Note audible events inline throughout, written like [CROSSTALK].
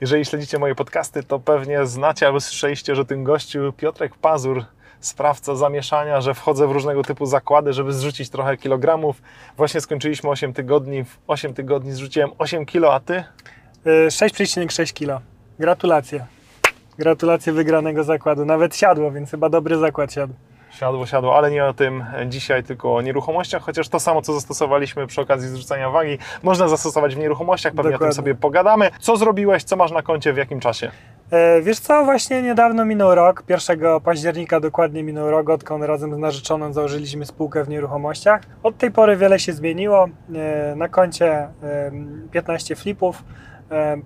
Jeżeli śledzicie moje podcasty, to pewnie znacie albo słyszeliście, że tym gościu Piotrek Pazur, sprawca zamieszania, że wchodzę w różnego typu zakłady, żeby zrzucić trochę kilogramów. Właśnie skończyliśmy 8 tygodni, w 8 tygodni zrzuciłem 8 kilo, a ty? Y, 6,6 kg. Gratulacje. Gratulacje wygranego zakładu. Nawet siadło, więc chyba dobry zakład siadł. Siadło, siadło, ale nie o tym dzisiaj, tylko o nieruchomościach, chociaż to samo, co zastosowaliśmy przy okazji zrzucania wagi, można zastosować w nieruchomościach, pewnie o tym Dokładnie. sobie pogadamy. Co zrobiłeś, co masz na koncie, w jakim czasie? E, Wiesz co, właśnie niedawno minął rok, 1 października dokładnie minął rok, odkąd razem z narzeczoną założyliśmy spółkę w nieruchomościach. Od tej pory wiele się zmieniło. E, Na koncie e, 15 flipów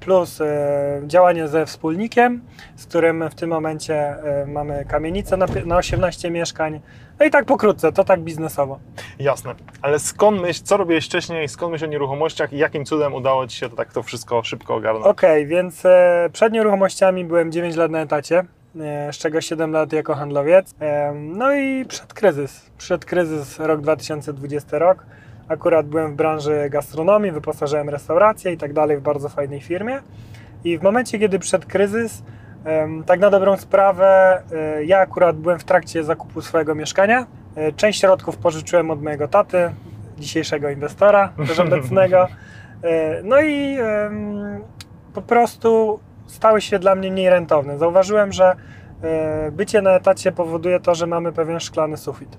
plus e, działanie ze wspólnikiem, z którym w tym momencie e, mamy kamienicę na pi- na 18 mieszkań. No i tak pokrótce, to tak biznesowo. Jasne, ale skąd myśl, co robiłeś wcześniej, skąd myśl o nieruchomościach i jakim cudem udało Ci się to tak to wszystko szybko ogarnąć? Okej, więc e, przed nieruchomościami byłem 9 lat na etacie, e, z czego 7 lat jako handlowiec. E, no i przed kryzys. Przed kryzys rok 2020 rok. Akurat byłem w branży gastronomii, wyposażyłem restaurację i tak dalej w bardzo fajnej firmie. I w momencie, kiedy przed kryzys, tak na dobrą sprawę, e, ja akurat byłem w trakcie zakupu swojego mieszkania. E, Część środków pożyczyłem od mojego taty, dzisiejszego inwestora, też obecnego. [LAUGHS] E, No i po prostu stały się dla mnie mniej rentowne. Zauważyłem, że bycie na etacie powoduje to, że mamy pewien szklany sufit.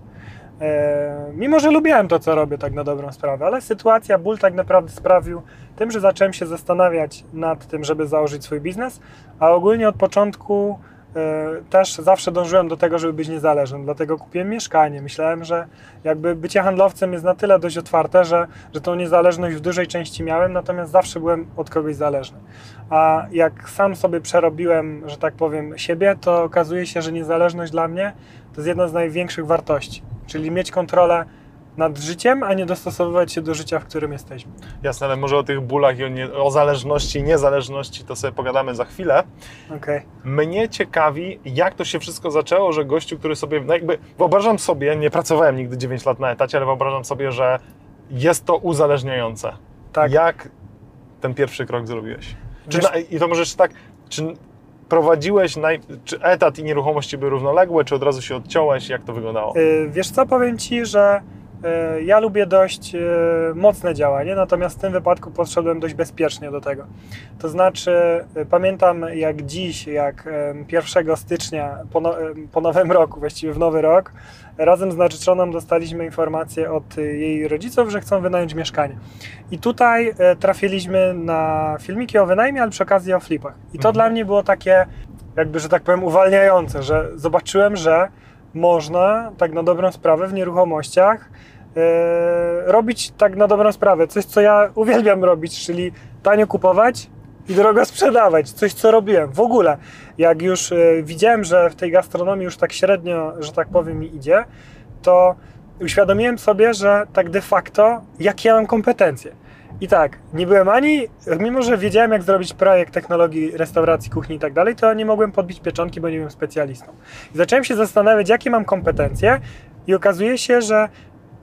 E, Mimo, że lubiłem to, co robię, tak na dobrą sprawę, ale sytuacja, ból tak naprawdę sprawił tym, że zacząłem się zastanawiać nad tym, żeby założyć swój biznes, a ogólnie od początku e, też zawsze dążyłem do tego, żeby być niezależnym, dlatego kupiłem mieszkanie. Myślałem, że jakby bycie handlowcem jest na tyle dość otwarte, że, że tą niezależność w dużej części miałem, natomiast zawsze byłem od kogoś zależny. A jak sam sobie przerobiłem, że tak powiem, siebie, to okazuje się, że niezależność dla mnie to jest jedna z największych wartości, czyli mieć kontrolę nad życiem, a nie dostosowywać się do życia, w którym jesteśmy. Jasne, ale może o tych bólach i o, nie, o zależności i niezależności to sobie pogadamy za chwilę. Okej. Mnie ciekawi, jak to się wszystko zaczęło, że gościu, który sobie, no jakby wyobrażam sobie, nie pracowałem nigdy 9 lat na etacie, ale wyobrażam sobie, że jest to uzależniające. Tak. Jak ten pierwszy krok zrobiłeś? Wiesz- na, I to możesz tak, czy prowadziłeś, naj, czy etat i nieruchomości były równoległe, czy od razu się odciąłeś, jak to wyglądało? Y, Wiesz co, powiem Ci, że ja lubię dość y, mocne działanie, natomiast w tym wypadku podszedłem dość bezpiecznie do tego. To znaczy, y, pamiętam jak dziś, jak em, 1 stycznia po, no, po nowym roku, właściwie w nowy rok, razem z narzeczoną dostaliśmy informację od jej rodziców, że chcą wynająć mieszkanie. I tutaj e, trafiliśmy na filmiki o wynajmie, ale przy okazji o flipach. I to Mhm. dla mnie było takie, jakby, że tak powiem, uwalniające, że zobaczyłem, że można tak na dobrą sprawę w nieruchomościach e, robić tak na dobrą sprawę. Coś, co ja uwielbiam robić, czyli tanio kupować i drogo sprzedawać. Coś, co robiłem w ogóle. Jak już e, widziałem, że w tej gastronomii już tak średnio, że tak powiem, mi idzie, to uświadomiłem sobie, że tak de facto, jakie ja mam kompetencje. I tak, nie byłem ani, mimo że wiedziałem, jak zrobić projekt technologii restauracji, kuchni i tak dalej, to nie mogłem podbić pieczonki, bo nie byłem specjalistą. I zacząłem się zastanawiać, jakie mam kompetencje, i okazuje się, że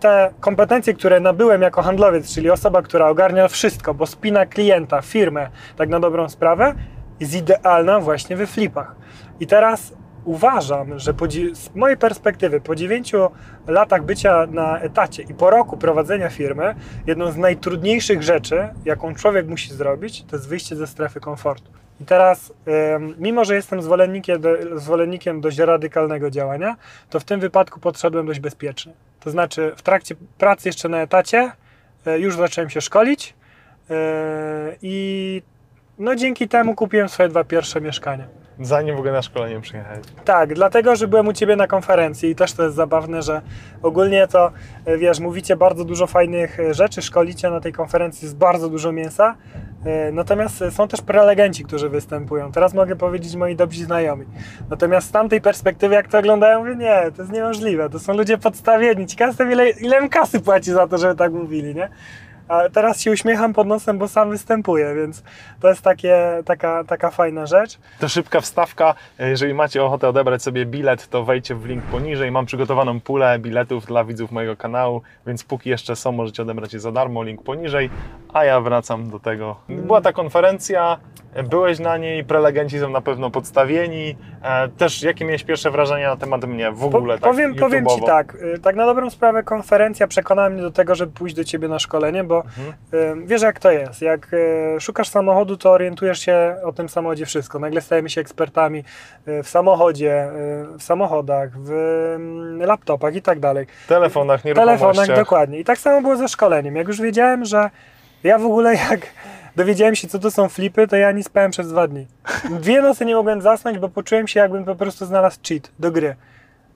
te kompetencje, które nabyłem jako handlowiec, czyli osoba, która ogarnia wszystko, bo spina klienta, firmę, tak na dobrą sprawę, jest idealna właśnie we flipach. I teraz uważam, że z mojej perspektywy, po 9 latach bycia na etacie i po roku prowadzenia firmy, jedną z najtrudniejszych rzeczy, jaką człowiek musi zrobić, to jest wyjście ze strefy komfortu. I teraz, mimo że jestem zwolennikiem, zwolennikiem dość radykalnego działania, to w tym wypadku podszedłem dość bezpiecznie. To znaczy, w trakcie pracy jeszcze na etacie e, już zacząłem się szkolić e, i no dzięki temu kupiłem swoje dwa pierwsze mieszkania. Zanim w ogóle na szkolenie przyjechałeś. Tak, dlatego, że byłem u Ciebie na konferencji i też to jest zabawne, że ogólnie to, e, wiesz, mówicie bardzo dużo fajnych e, rzeczy, szkolicie na tej konferencji, jest bardzo dużo mięsa, e, natomiast są też prelegenci, którzy występują. Teraz mogę powiedzieć moi dobrzy znajomi. Natomiast z tamtej perspektywy, jak to oglądają, mówię, nie, to jest niemożliwe, to są ludzie podstawieni. Ciekawe ile, ile im kasy płaci za to, żeby tak mówili, nie? A teraz się uśmiecham pod nosem, bo sam występuję, więc to jest takie, taka, taka fajna rzecz. To szybka wstawka. Jeżeli macie ochotę odebrać sobie bilet, to wejdźcie w link poniżej. Mam przygotowaną pulę biletów dla widzów mojego kanału, więc póki jeszcze są, możecie odebrać je za darmo. Link poniżej. A ja wracam do tego. Była ta konferencja, byłeś na niej, prelegenci są na pewno podstawieni. E, Też jakie miałeś pierwsze wrażenia na temat mnie w ogóle? Po, tak powiem, powiem Ci tak, tak na dobrą sprawę konferencja przekonała mnie do tego, żeby pójść do Ciebie na szkolenie, bo Mhm. wiesz jak to jest, jak y, szukasz samochodu, to orientujesz się o tym samochodzie wszystko. Nagle stajemy się ekspertami y, w samochodzie, y, w samochodach, w laptopach i tak dalej. telefonach, nieruchomościach. telefonach, dokładnie. I tak samo było ze szkoleniem. Jak już wiedziałem, że ja w ogóle [LAUGHS] jak dowiedziałem się, co to są flipy, to ja nie spałem przez dwa dni. Dwie nocy nie mogłem zasnąć, bo poczułem się, jakbym po prostu znalazł cheat do gry.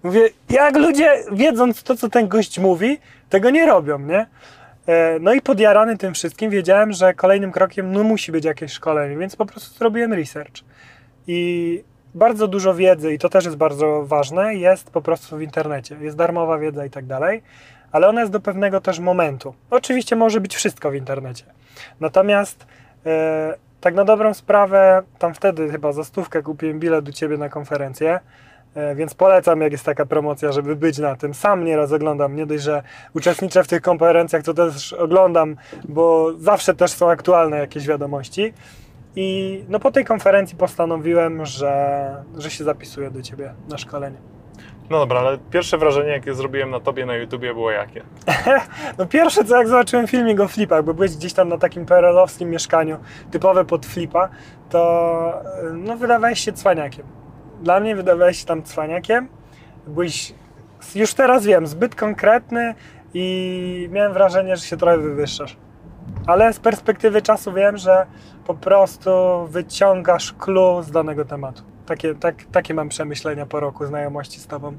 Mówię, jak ludzie, wiedząc to, co ten gość mówi, tego nie robią, nie? E, No i podjarany tym wszystkim wiedziałem, że kolejnym krokiem no, musi być jakieś szkolenie, więc po prostu zrobiłem research. I bardzo dużo wiedzy, i to też jest bardzo ważne, jest po prostu w internecie. Jest darmowa wiedza i tak dalej, ale ona jest do pewnego też momentu. Oczywiście może być wszystko w internecie. Natomiast e, tak na dobrą sprawę, tam wtedy chyba za stówkę kupiłem bilet do Ciebie na konferencję, więc polecam, jak jest taka promocja, żeby być na tym. Sam nieraz oglądam, nie dość, że uczestniczę w tych konferencjach, to też oglądam, bo zawsze też są aktualne jakieś wiadomości. I no po tej konferencji postanowiłem, że, że się zapisuję do Ciebie na szkolenie. No dobra, ale pierwsze wrażenie, jakie zrobiłem na tobie na YouTubie, było jakie? [LAUGHS] No pierwsze co jak zobaczyłem filmik o flipach, bo byłeś gdzieś tam na takim PRL-owskim mieszkaniu, typowe pod flipa, to y, no wydawałeś się cwaniakiem. Dla mnie wydawałeś się tam cwaniakiem. Byłeś, już teraz wiem, zbyt konkretny i miałem wrażenie, że się trochę wywyższasz. Ale z perspektywy czasu wiem, że po prostu wyciągasz clue z danego tematu. Takie, tak, takie mam przemyślenia po roku znajomości z Tobą.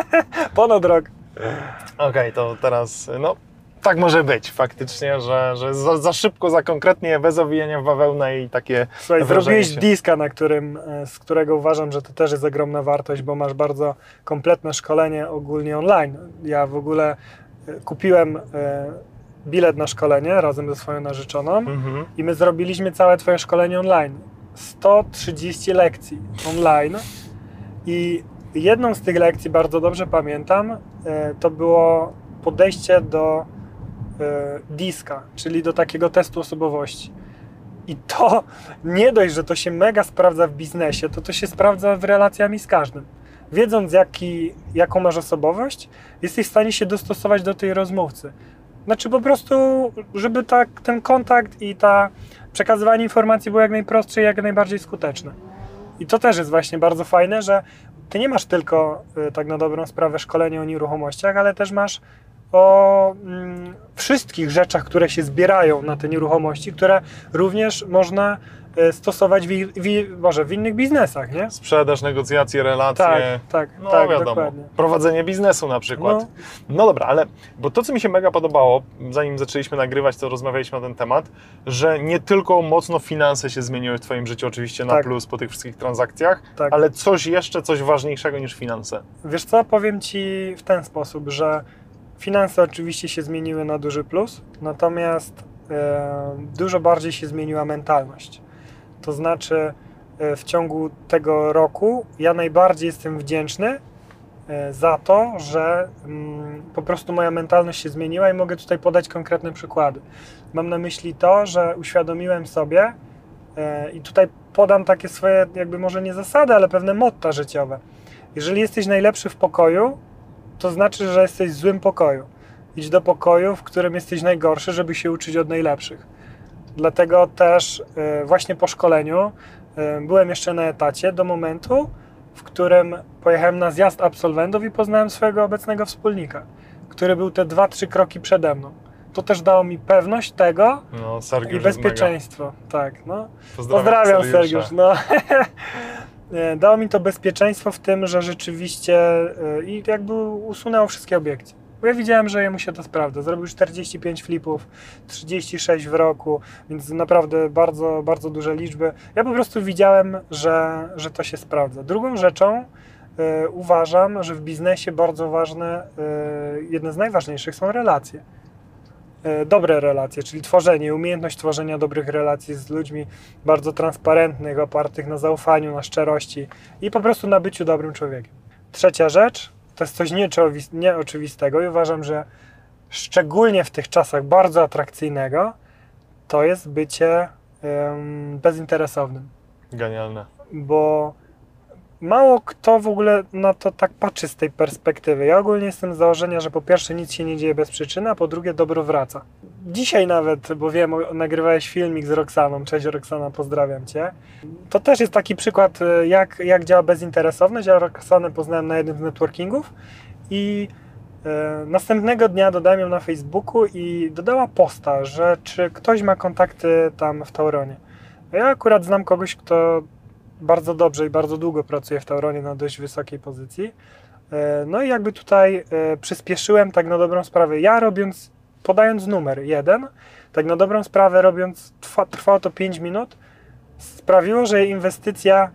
[LAUGHS] Ponad rok. Okej, to teraz, no, tak może być faktycznie, że, że za, za szybko, za konkretnie, bez owijania w bawełnę i takie Słuchaj, zrobiłeś się- diska, na którym, e, z którego uważam, że to też jest ogromna wartość, bo masz bardzo kompletne szkolenie ogólnie online. Ja w ogóle e, kupiłem e, bilet na szkolenie razem ze swoją narzeczoną Mhm. i my zrobiliśmy całe Twoje szkolenie online. 130 lekcji online i jedną z tych lekcji, bardzo dobrze pamiętam, to było podejście do diska, czyli do takiego testu osobowości. I to [LAUGHS] nie dość, że to się mega sprawdza w biznesie, to to się sprawdza w relacjami z każdym. Wiedząc, jaki, jaką masz osobowość, jesteś w stanie się dostosować do tej rozmówcy. Znaczy po prostu, żeby tak, ten kontakt i ta przekazywanie informacji było jak najprostsze i jak najbardziej skuteczne. I to też jest właśnie bardzo fajne, że ty nie masz tylko y, tak na dobrą sprawę szkolenie o nieruchomościach, ale też masz o mm, wszystkich rzeczach, które się zbierają na te nieruchomości, które również można y, stosować w, w, może w innych biznesach, nie? Sprzedaż, negocjacje, relacje. Tak, tak, No tak, wiadomo, dokładnie. prowadzenie biznesu na przykład. No. No. dobra, ale bo to, co mi się mega podobało, zanim zaczęliśmy nagrywać, to rozmawialiśmy na ten temat, że nie tylko mocno finanse się zmieniły w Twoim życiu, oczywiście na Tak. plus po tych wszystkich transakcjach, Tak. ale coś jeszcze, coś ważniejszego niż finanse. Wiesz co, powiem Ci w ten sposób, że finanse oczywiście się zmieniły na duży plus, natomiast e, dużo bardziej się zmieniła mentalność. To znaczy, e, w ciągu tego roku ja najbardziej jestem wdzięczny e, za to, że mm, po prostu moja mentalność się zmieniła i mogę tutaj podać konkretne przykłady. Mam na myśli to, że uświadomiłem sobie i tutaj podam takie swoje, jakby może nie zasady, ale pewne motta życiowe. Jeżeli jesteś najlepszy w pokoju, to znaczy, że jesteś w złym pokoju. Idź do pokoju, w którym jesteś najgorszy, żeby się uczyć od najlepszych. Dlatego też e, właśnie po szkoleniu e, byłem jeszcze na etacie do momentu, w którym pojechałem na zjazd absolwentów i poznałem swojego obecnego wspólnika, który był te dwa, trzy kroki przede mną. To też dało mi pewność tego No, i bezpieczeństwo. Tak, no. Pozdrawiam, Sergiusza. Sergiusz. No. [LAUGHS] Nie, Dało mi to bezpieczeństwo w tym, że rzeczywiście y, i jakby usunęło wszystkie obiekcje. Bo ja widziałem, że jemu się to sprawdza. Zrobił 45 flipów, 36 w roku, więc naprawdę bardzo, bardzo duże liczby. Ja po prostu widziałem, że, że to się sprawdza. Drugą rzeczą y, uważam, że w biznesie bardzo ważne, y, jedne z najważniejszych są relacje. E, dobre relacje, czyli tworzenie, umiejętność tworzenia dobrych relacji z ludźmi bardzo transparentnych, opartych na zaufaniu, na szczerości i po prostu na byciu dobrym człowiekiem. Trzecia rzecz to jest coś nieoczywis- nieoczywistego i uważam, że szczególnie w tych czasach bardzo atrakcyjnego to jest bycie em, bezinteresownym Genialne. bo mało kto w ogóle na to tak patrzy z tej perspektywy. Ja ogólnie jestem z założenia, że po pierwsze nic się nie dzieje bez przyczyny, a po drugie dobro wraca. Dzisiaj nawet, bo wiem, nagrywałeś filmik z Roxaną, cześć Roxana, pozdrawiam Cię. To też jest taki przykład, e, jak, jak działa bezinteresowność. Ja Roxanę poznałem na jednym z networkingów i e, następnego dnia dodałem ją na Facebooku i dodała posta, że czy ktoś ma kontakty tam w Tauronie. Ja akurat znam kogoś, kto bardzo dobrze i bardzo długo pracuje w Tauronie na dość wysokiej pozycji. E, No i jakby tutaj e, przyspieszyłem tak na dobrą sprawę. Ja robiąc, podając numer jeden, tak na dobrą sprawę robiąc, trwa, trwało to 5 minut, sprawiło, że inwestycja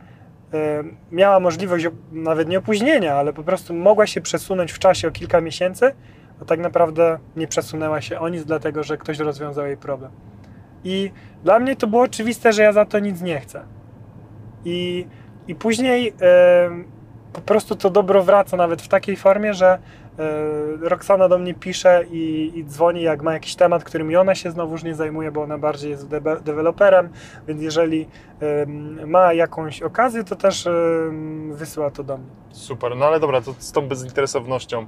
e, miała możliwość nawet nie opóźnienia, ale po prostu mogła się przesunąć w czasie o kilka miesięcy, a tak naprawdę nie przesunęła się o nic, dlatego że ktoś rozwiązał jej problem. I dla mnie to było oczywiste, że ja za to nic nie chcę. I, i później po prostu to dobro wraca nawet w takiej formie, że e, Roxana do mnie pisze i, i dzwoni, jak ma jakiś temat, którym ona się znowuż nie zajmuje, bo ona bardziej jest deweloperem, więc jeżeli ma jakąś okazję, to też em, wysyła to do mnie. Super. No ale dobra, to z tą bezinteresownością.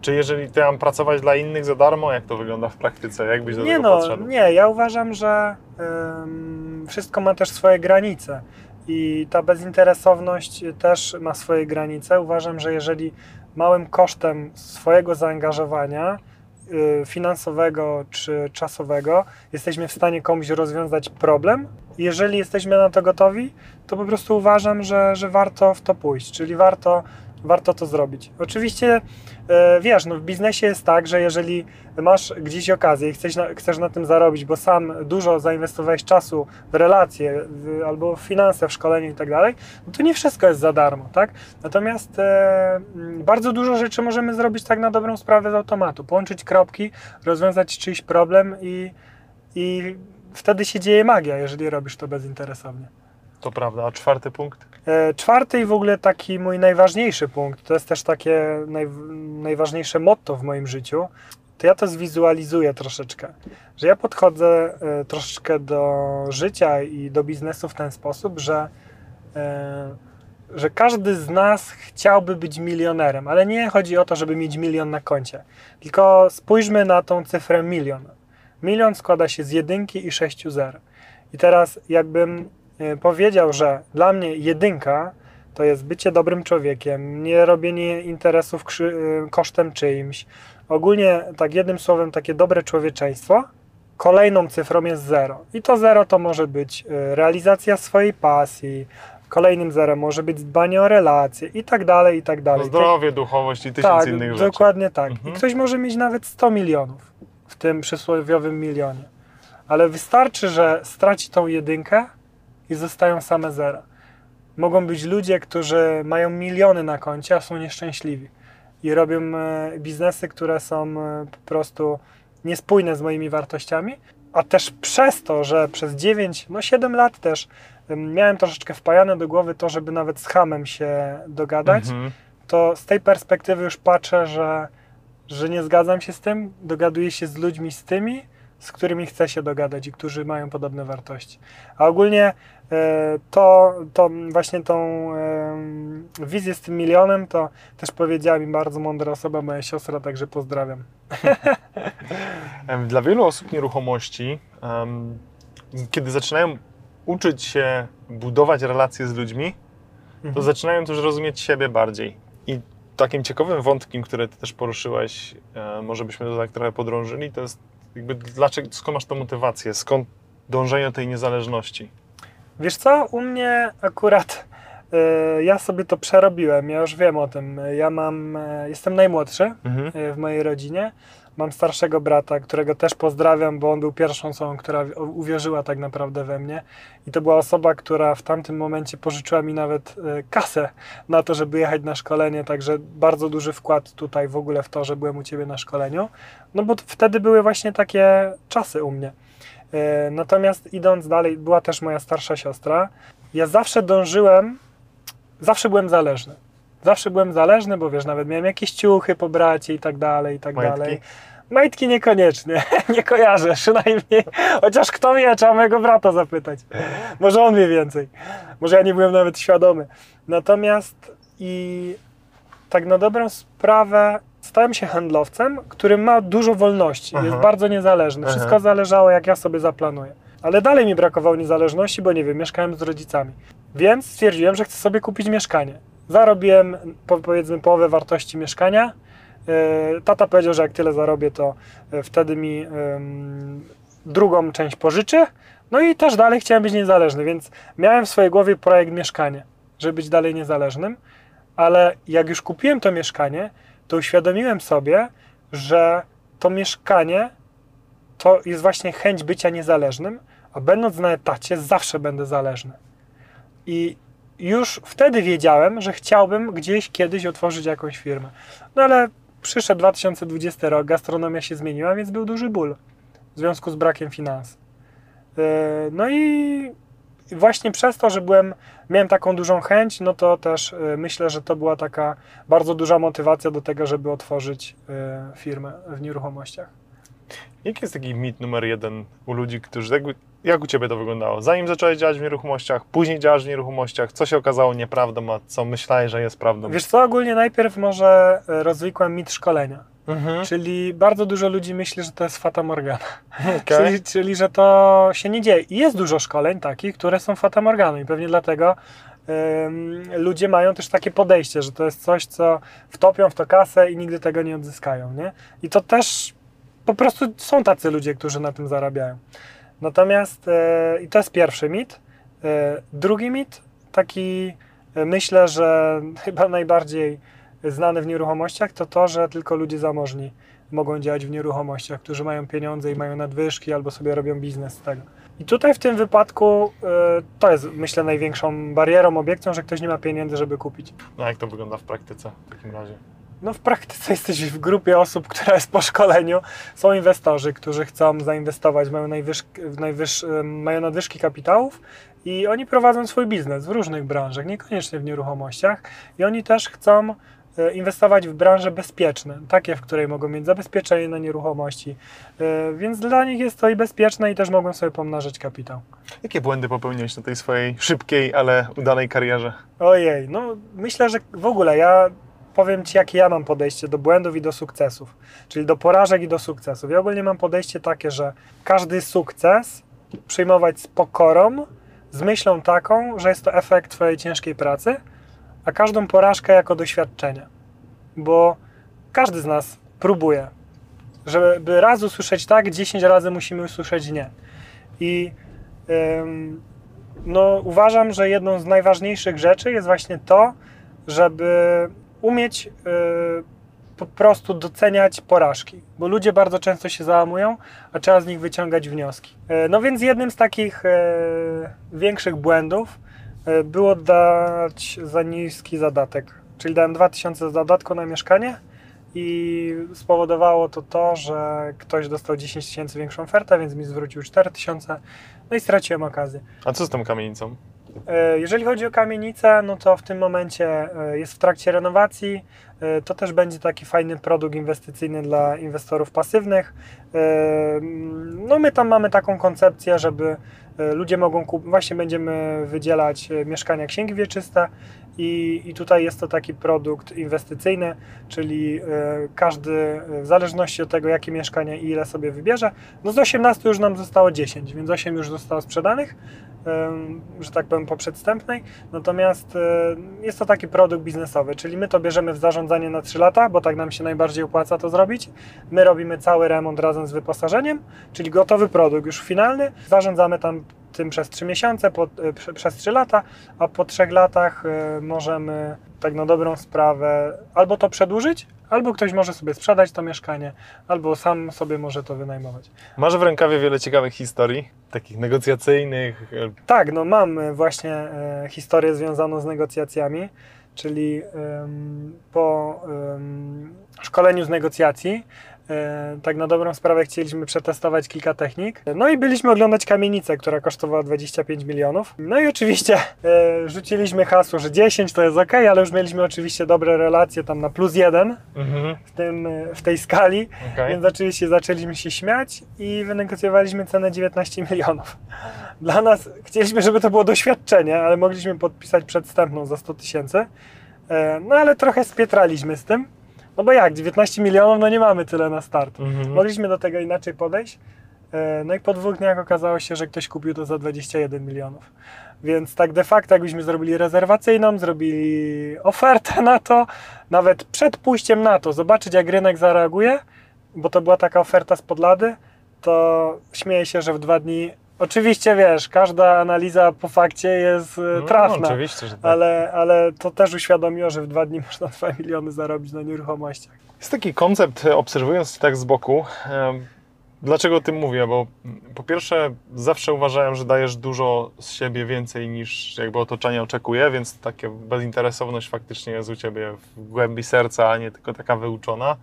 Czy jeżeli ty mam pracować dla innych za darmo, jak to wygląda w praktyce? Jak byś do Nie tego no, podszedł? nie, ja uważam, że em, wszystko ma też swoje granice i ta bezinteresowność też ma swoje granice. Uważam, że jeżeli małym kosztem swojego zaangażowania y, finansowego czy czasowego jesteśmy w stanie komuś rozwiązać problem, jeżeli jesteśmy na to gotowi, to po prostu uważam, że, że warto w to pójść, czyli warto, warto to zrobić. Oczywiście e, wiesz, no w biznesie jest tak, że jeżeli masz gdzieś okazję i chcesz na, chcesz na tym zarobić, bo sam dużo zainwestowałeś czasu w relacje w, albo w finanse, w szkolenie i tak dalej, no to nie wszystko jest za darmo, tak? Natomiast e, bardzo dużo rzeczy możemy zrobić tak na dobrą sprawę z automatu. Połączyć kropki, rozwiązać czyjś problem i, i wtedy się dzieje magia, jeżeli robisz to bezinteresownie. To prawda. A czwarty punkt? E, Czwarty i w ogóle taki mój najważniejszy punkt, to jest też takie naj, najważniejsze motto w moim życiu, to ja to zwizualizuję troszeczkę, że ja podchodzę e, troszeczkę do życia i do biznesu w ten sposób, że, e, że każdy z nas chciałby być milionerem, ale nie chodzi o to, żeby mieć milion na koncie, tylko spójrzmy na tą cyfrę milion. Milion składa się z jedynki i sześciu zer. I teraz jakbym powiedział, że dla mnie jedynka to jest bycie dobrym człowiekiem, nie robienie interesów e, kosztem czyimś. Ogólnie, tak jednym słowem, takie dobre człowieczeństwo. Kolejną cyfrą jest zero. I to zero to może być e, realizacja swojej pasji, kolejnym zerem może być dbanie o relacje i tak dalej, i tak dalej. zdrowie, duchowość i tysiąc tak, innych rzeczy. dokładnie tak. Mhm. I ktoś może mieć nawet 100 milionów w tym przysłowiowym milionie. Ale wystarczy, że straci tą jedynkę i zostają same zera. Mogą być ludzie, którzy mają miliony na koncie, a są nieszczęśliwi. I robią e, biznesy, które są e, po prostu niespójne z moimi wartościami, a też przez to, że przez 9, no 7 lat też em, miałem troszeczkę wpajane do głowy to, żeby nawet z hamem się dogadać, Mhm. to z tej perspektywy już patrzę, że, że nie zgadzam się z tym, dogaduję się z ludźmi z tymi, z którymi chcę się dogadać i którzy mają podobne wartości. A ogólnie e, to, to właśnie tą wizję z tym milionem to też powiedziała mi bardzo mądra osoba, moja siostra, także pozdrawiam. [LAUGHS] Dla wielu osób nieruchomości, kiedy zaczynają uczyć się budować relacje z ludźmi, to Mhm. zaczynają też rozumieć siebie bardziej. I takim ciekawym wątkiem, który ty też poruszyłeś, e, może byśmy to tak trochę podrążyli, to jest jakby dlaczego, skąd masz tę motywację, skąd dążenie do tej niezależności? Wiesz co, u mnie akurat e, ja sobie to przerobiłem, ja już wiem o tym. Ja mam, e, jestem najmłodszy Mhm. e, w mojej rodzinie. Mam starszego brata, którego też pozdrawiam, bo on był pierwszą osobą, która uwierzyła tak naprawdę we mnie. I to była osoba, która w tamtym momencie pożyczyła mi nawet e, kasę na to, żeby jechać na szkolenie. Także bardzo duży wkład tutaj w ogóle w to, że byłem u ciebie na szkoleniu. No bo wtedy były właśnie takie czasy u mnie. E, Natomiast idąc dalej, była też moja starsza siostra. Ja zawsze dążyłem, zawsze byłem zależny. Zawsze byłem zależny, bo wiesz, nawet miałem jakieś ciuchy po bracie i tak dalej, i tak Majtki? dalej. Majtki niekoniecznie, [LAUGHS] nie kojarzę, przynajmniej. Chociaż kto wie, trzeba mojego brata zapytać. Może on wie więcej. Może ja nie byłem nawet świadomy. Natomiast i tak na dobrą sprawę stałem się handlowcem, który ma dużo wolności, jest Aha. bardzo niezależny. Wszystko Aha. zależało, jak ja sobie zaplanuję. Ale dalej mi brakowało niezależności, bo nie wiem, mieszkałem z rodzicami. Więc stwierdziłem, że chcę sobie kupić mieszkanie. Zarobiłem po, powiedzmy połowę wartości mieszkania. E, Tata powiedział, że jak tyle zarobię, to e, wtedy mi drugą część pożyczy. No i też dalej chciałem być niezależny, więc miałem w swojej głowie projekt mieszkanie, żeby być dalej niezależnym. Ale jak już kupiłem to mieszkanie, to uświadomiłem sobie, że to mieszkanie to jest właśnie chęć bycia niezależnym, a będąc na etacie zawsze będę zależny. I już wtedy wiedziałem, że chciałbym gdzieś kiedyś otworzyć jakąś firmę. No ale przyszedł 2020 rok, gastronomia się zmieniła, więc był duży ból w związku z brakiem finansów. Yy, No i właśnie przez to, że byłem, miałem taką dużą chęć, no to też yy, myślę, że to była taka bardzo duża motywacja do tego, żeby otworzyć yy, firmę w nieruchomościach. Jaki jest taki mit numer jeden u ludzi, którzy. Jakby, jak u Ciebie to wyglądało? Zanim zacząłeś działać w nieruchomościach, później działasz w nieruchomościach, co się okazało nieprawdą, a co myślałeś, że jest prawdą? Wiesz co, ogólnie najpierw może yy, rozwikłem mit szkolenia. Mhm. Czyli bardzo dużo ludzi myśli, że to jest fata morgana. [LAUGHS] Okej. Czyli, czyli, że to się nie dzieje. I jest dużo szkoleń takich, które są fata morganą i pewnie dlatego ludzie mają też takie podejście, że to jest coś, co wtopią w to kasę i nigdy tego nie odzyskają, nie? I to też po prostu są tacy ludzie, którzy na tym zarabiają. Natomiast e, i to jest pierwszy mit. E, drugi mit, taki e, myślę, że [LAUGHS] chyba najbardziej znany w nieruchomościach, to to, że tylko ludzie zamożni mogą działać w nieruchomościach, którzy mają pieniądze i mają nadwyżki albo sobie robią biznes z tego. I tutaj w tym wypadku to jest, myślę, największą barierą, obiekcją, że ktoś nie ma pieniędzy, żeby kupić. No jak to wygląda w praktyce w takim razie? No w praktyce jesteś w grupie osób, która jest po szkoleniu. Są inwestorzy, którzy chcą zainwestować, mają, najwyż, em, mają nadwyżki kapitałów i oni prowadzą swój biznes w różnych branżach, niekoniecznie w nieruchomościach i oni też chcą e, inwestować w branże bezpieczne, takie, w której mogą mieć zabezpieczenie na nieruchomości, E, więc dla nich jest to i bezpieczne i też mogą sobie pomnażać kapitał. Jakie błędy popełniłeś na tej swojej szybkiej, ale udanej karierze? Ojej, no myślę, że w ogóle ja powiem Ci, jakie ja mam podejście do błędów i do sukcesów, czyli do porażek i do sukcesów. Ja ogólnie mam podejście takie, że każdy sukces przyjmować z pokorą, z myślą taką, że jest to efekt Twojej ciężkiej pracy, a każdą porażkę jako doświadczenie, bo każdy z nas próbuje. Żeby raz usłyszeć tak, 10 razy musimy usłyszeć nie. I ym, no, uważam, że jedną z najważniejszych rzeczy jest właśnie to, żeby umieć y, po prostu doceniać porażki, bo ludzie bardzo często się załamują, a trzeba z nich wyciągać wnioski. Y, no więc jednym z takich y, większych błędów było dać za niski zadatek, czyli dałem 2000 zadatku na mieszkanie i spowodowało to to, że ktoś dostał 10 tysięcy większą ofertę, więc mi zwrócił 4000, no i straciłem okazję. A co z tą kamienicą? E, Jeżeli chodzi o kamienicę, no to w tym momencie e, jest w trakcie renowacji. E, To też będzie taki fajny produkt inwestycyjny dla inwestorów pasywnych. No my tam mamy taką koncepcję, żeby ludzie mogą kupić, właśnie będziemy wydzielać mieszkania księgi wieczyste i, i tutaj jest to taki produkt inwestycyjny, czyli każdy w zależności od tego, jakie mieszkanie i ile sobie wybierze, no z 18 już nam zostało 10, więc 8 już zostało sprzedanych że tak powiem, po przedstępnej. Natomiast e, jest to taki produkt biznesowy, czyli my to bierzemy w zarządzanie na 3 lata, bo tak nam się najbardziej opłaca to zrobić. My robimy cały remont razem z wyposażeniem, czyli gotowy produkt już finalny. Zarządzamy tam tym przez 3 miesiące, po, e, prze, przez 3 lata, a po 3 latach e, możemy tak na dobrą sprawę albo to przedłużyć, Albo ktoś może sobie sprzedać to mieszkanie, albo sam sobie może to wynajmować. Masz w rękawie wiele ciekawych historii, takich negocjacyjnych. e, Tak, no mam właśnie historię związaną z negocjacjami, czyli po szkoleniu z negocjacji, tak na dobrą sprawę chcieliśmy przetestować kilka technik. No i byliśmy oglądać kamienicę, która kosztowała 25 milionów. No i oczywiście e, rzuciliśmy hasło, że 10 to jest ok, ale już mieliśmy oczywiście dobre relacje tam na plus jeden Mhm. w, tym, e, w tej skali. okej. Więc oczywiście zaczęliśmy się śmiać i wynegocjowaliśmy cenę 19 milionów. Dla nas chcieliśmy, żeby to było doświadczenie, ale mogliśmy podpisać przedstępną za 100 tysięcy. E, No ale trochę spietraliśmy z tym. No bo jak, 19 milionów, no nie mamy tyle na start. Mhm. Mogliśmy do tego inaczej podejść. E, No i po dwóch dniach okazało się, że ktoś kupił to za 21 milionów. Więc tak de facto, jakbyśmy zrobili rezerwacyjną, zrobili ofertę na to, nawet przed pójściem na to, zobaczyć jak rynek zareaguje, bo to była taka oferta z podlady, to śmieję się, że w dwa dni. Oczywiście wiesz, każda analiza po fakcie jest e, No, trafna, oczywiście, że tak. ale, ale to też uświadomiło, że w dwa dni [LAUGHS] można 2 miliony zarobić na nieruchomościach. Jest taki koncept, e, obserwując tak z boku. Dlaczego o tym mówię? Bo po pierwsze, zawsze uważałem, że dajesz dużo z siebie więcej niż jakby otoczenie oczekuje, więc taka bezinteresowność faktycznie jest u ciebie w głębi serca, a nie tylko taka wyuczona.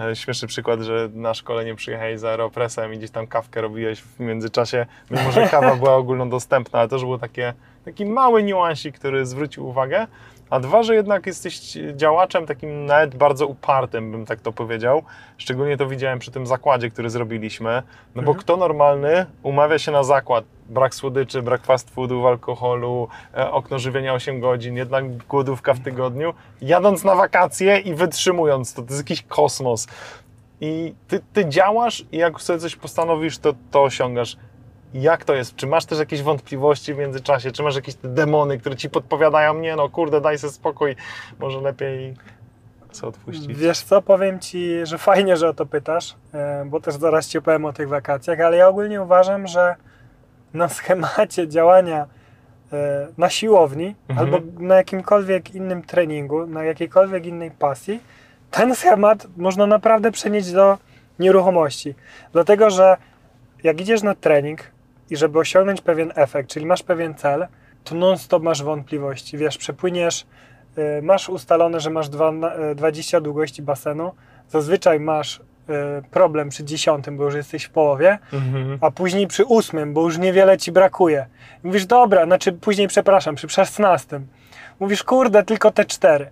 E, Śmieszny przykład, że na szkolenie przyjechałeś za Aeropressem i gdzieś tam kawkę robiłeś w międzyczasie, mimo że kawa była ogólnodostępna, ale też był takie, taki mały niuansik, który zwrócił uwagę. A dwa, że jednak jesteś działaczem takim nawet bardzo upartym, bym tak to powiedział. Szczególnie to widziałem przy tym zakładzie, który zrobiliśmy. No bo Mhm. kto normalny umawia się na zakład? Brak słodyczy, brak fast foodów, alkoholu, e, okno żywienia 8 godzin, jednak głodówka w tygodniu, jadąc na wakacje i wytrzymując to. To jest jakiś kosmos. I ty, ty działasz i jak sobie coś postanowisz, to to osiągasz. Jak to jest? Czy masz też jakieś wątpliwości w międzyczasie? Czy masz jakieś te demony, które ci podpowiadają, nie no kurde, daj sobie spokój, może lepiej co odpuścić? Wiesz co, powiem Ci, że fajnie, że o to pytasz, e, bo też zaraz Ci opowiem o tych wakacjach, ale ja ogólnie uważam, że na schemacie działania e, na siłowni Mhm. albo na jakimkolwiek innym treningu, na jakiejkolwiek innej pasji, ten schemat można naprawdę przenieść do nieruchomości. Dlatego, że jak idziesz na trening i żeby osiągnąć pewien efekt, czyli masz pewien cel, to non-stop masz wątpliwości. Wiesz, przepłyniesz y, masz ustalone, że masz dwa, y, 20 długości basenu, zazwyczaj masz y, problem przy dziesiątym, bo już jesteś w połowie, Mhm. a później przy ósmym, bo już niewiele ci brakuje. Mówisz, dobra, znaczy później, przepraszam, przy szesnastym. Mówisz, kurde, tylko te cztery.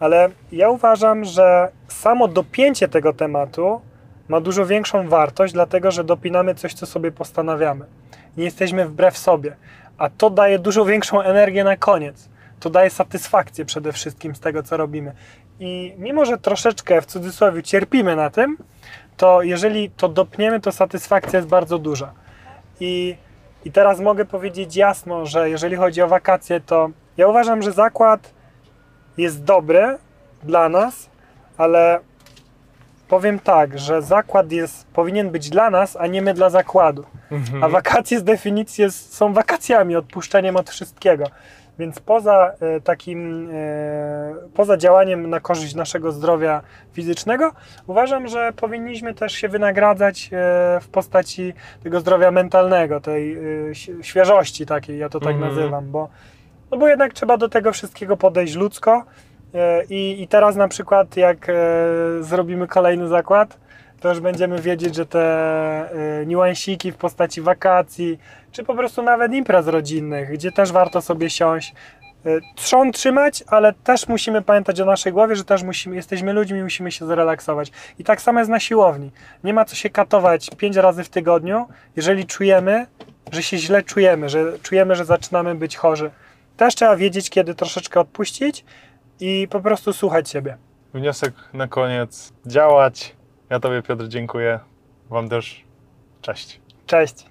Ale ja uważam, że samo dopięcie tego tematu ma dużo większą wartość, dlatego że dopinamy coś, co sobie postanawiamy. Nie jesteśmy wbrew sobie, a to daje dużo większą energię na koniec. To daje satysfakcję przede wszystkim z tego, co robimy. I mimo, że troszeczkę w cudzysłowie cierpimy na tym, to jeżeli to dopniemy, to satysfakcja jest bardzo duża. I, I teraz mogę powiedzieć jasno, że jeżeli chodzi o wakacje, to ja uważam, że zakład jest dobry dla nas, ale powiem tak, że zakład jest, powinien być dla nas, a nie my dla zakładu. Mhm. A wakacje z definicji jest, są wakacjami, odpuszczeniem od wszystkiego. Więc poza e, takim, e, poza działaniem na korzyść naszego zdrowia fizycznego, uważam, że powinniśmy też się wynagradzać e, w postaci tego zdrowia mentalnego, tej świeżości takiej, ja to tak Mhm. nazywam, bo, no bo jednak trzeba do tego wszystkiego podejść ludzko. E, I, I teraz na przykład, jak e, zrobimy kolejny zakład, to już będziemy wiedzieć, że te y, niuansiki w postaci wakacji, czy po prostu nawet imprez rodzinnych, gdzie też warto sobie siąść, trzon trzymać, ale też musimy pamiętać o naszej głowie, że też musimy, jesteśmy ludźmi, musimy się zrelaksować. I tak samo jest na siłowni. Nie ma co się katować pięć razy w tygodniu, jeżeli czujemy, że się źle czujemy, że czujemy, że zaczynamy być chorzy. Też trzeba wiedzieć, kiedy troszeczkę odpuścić i po prostu słuchać siebie. Wniosek na koniec. Działać. Ja Tobie, Piotr, dziękuję. Wam też. Cześć. Cześć.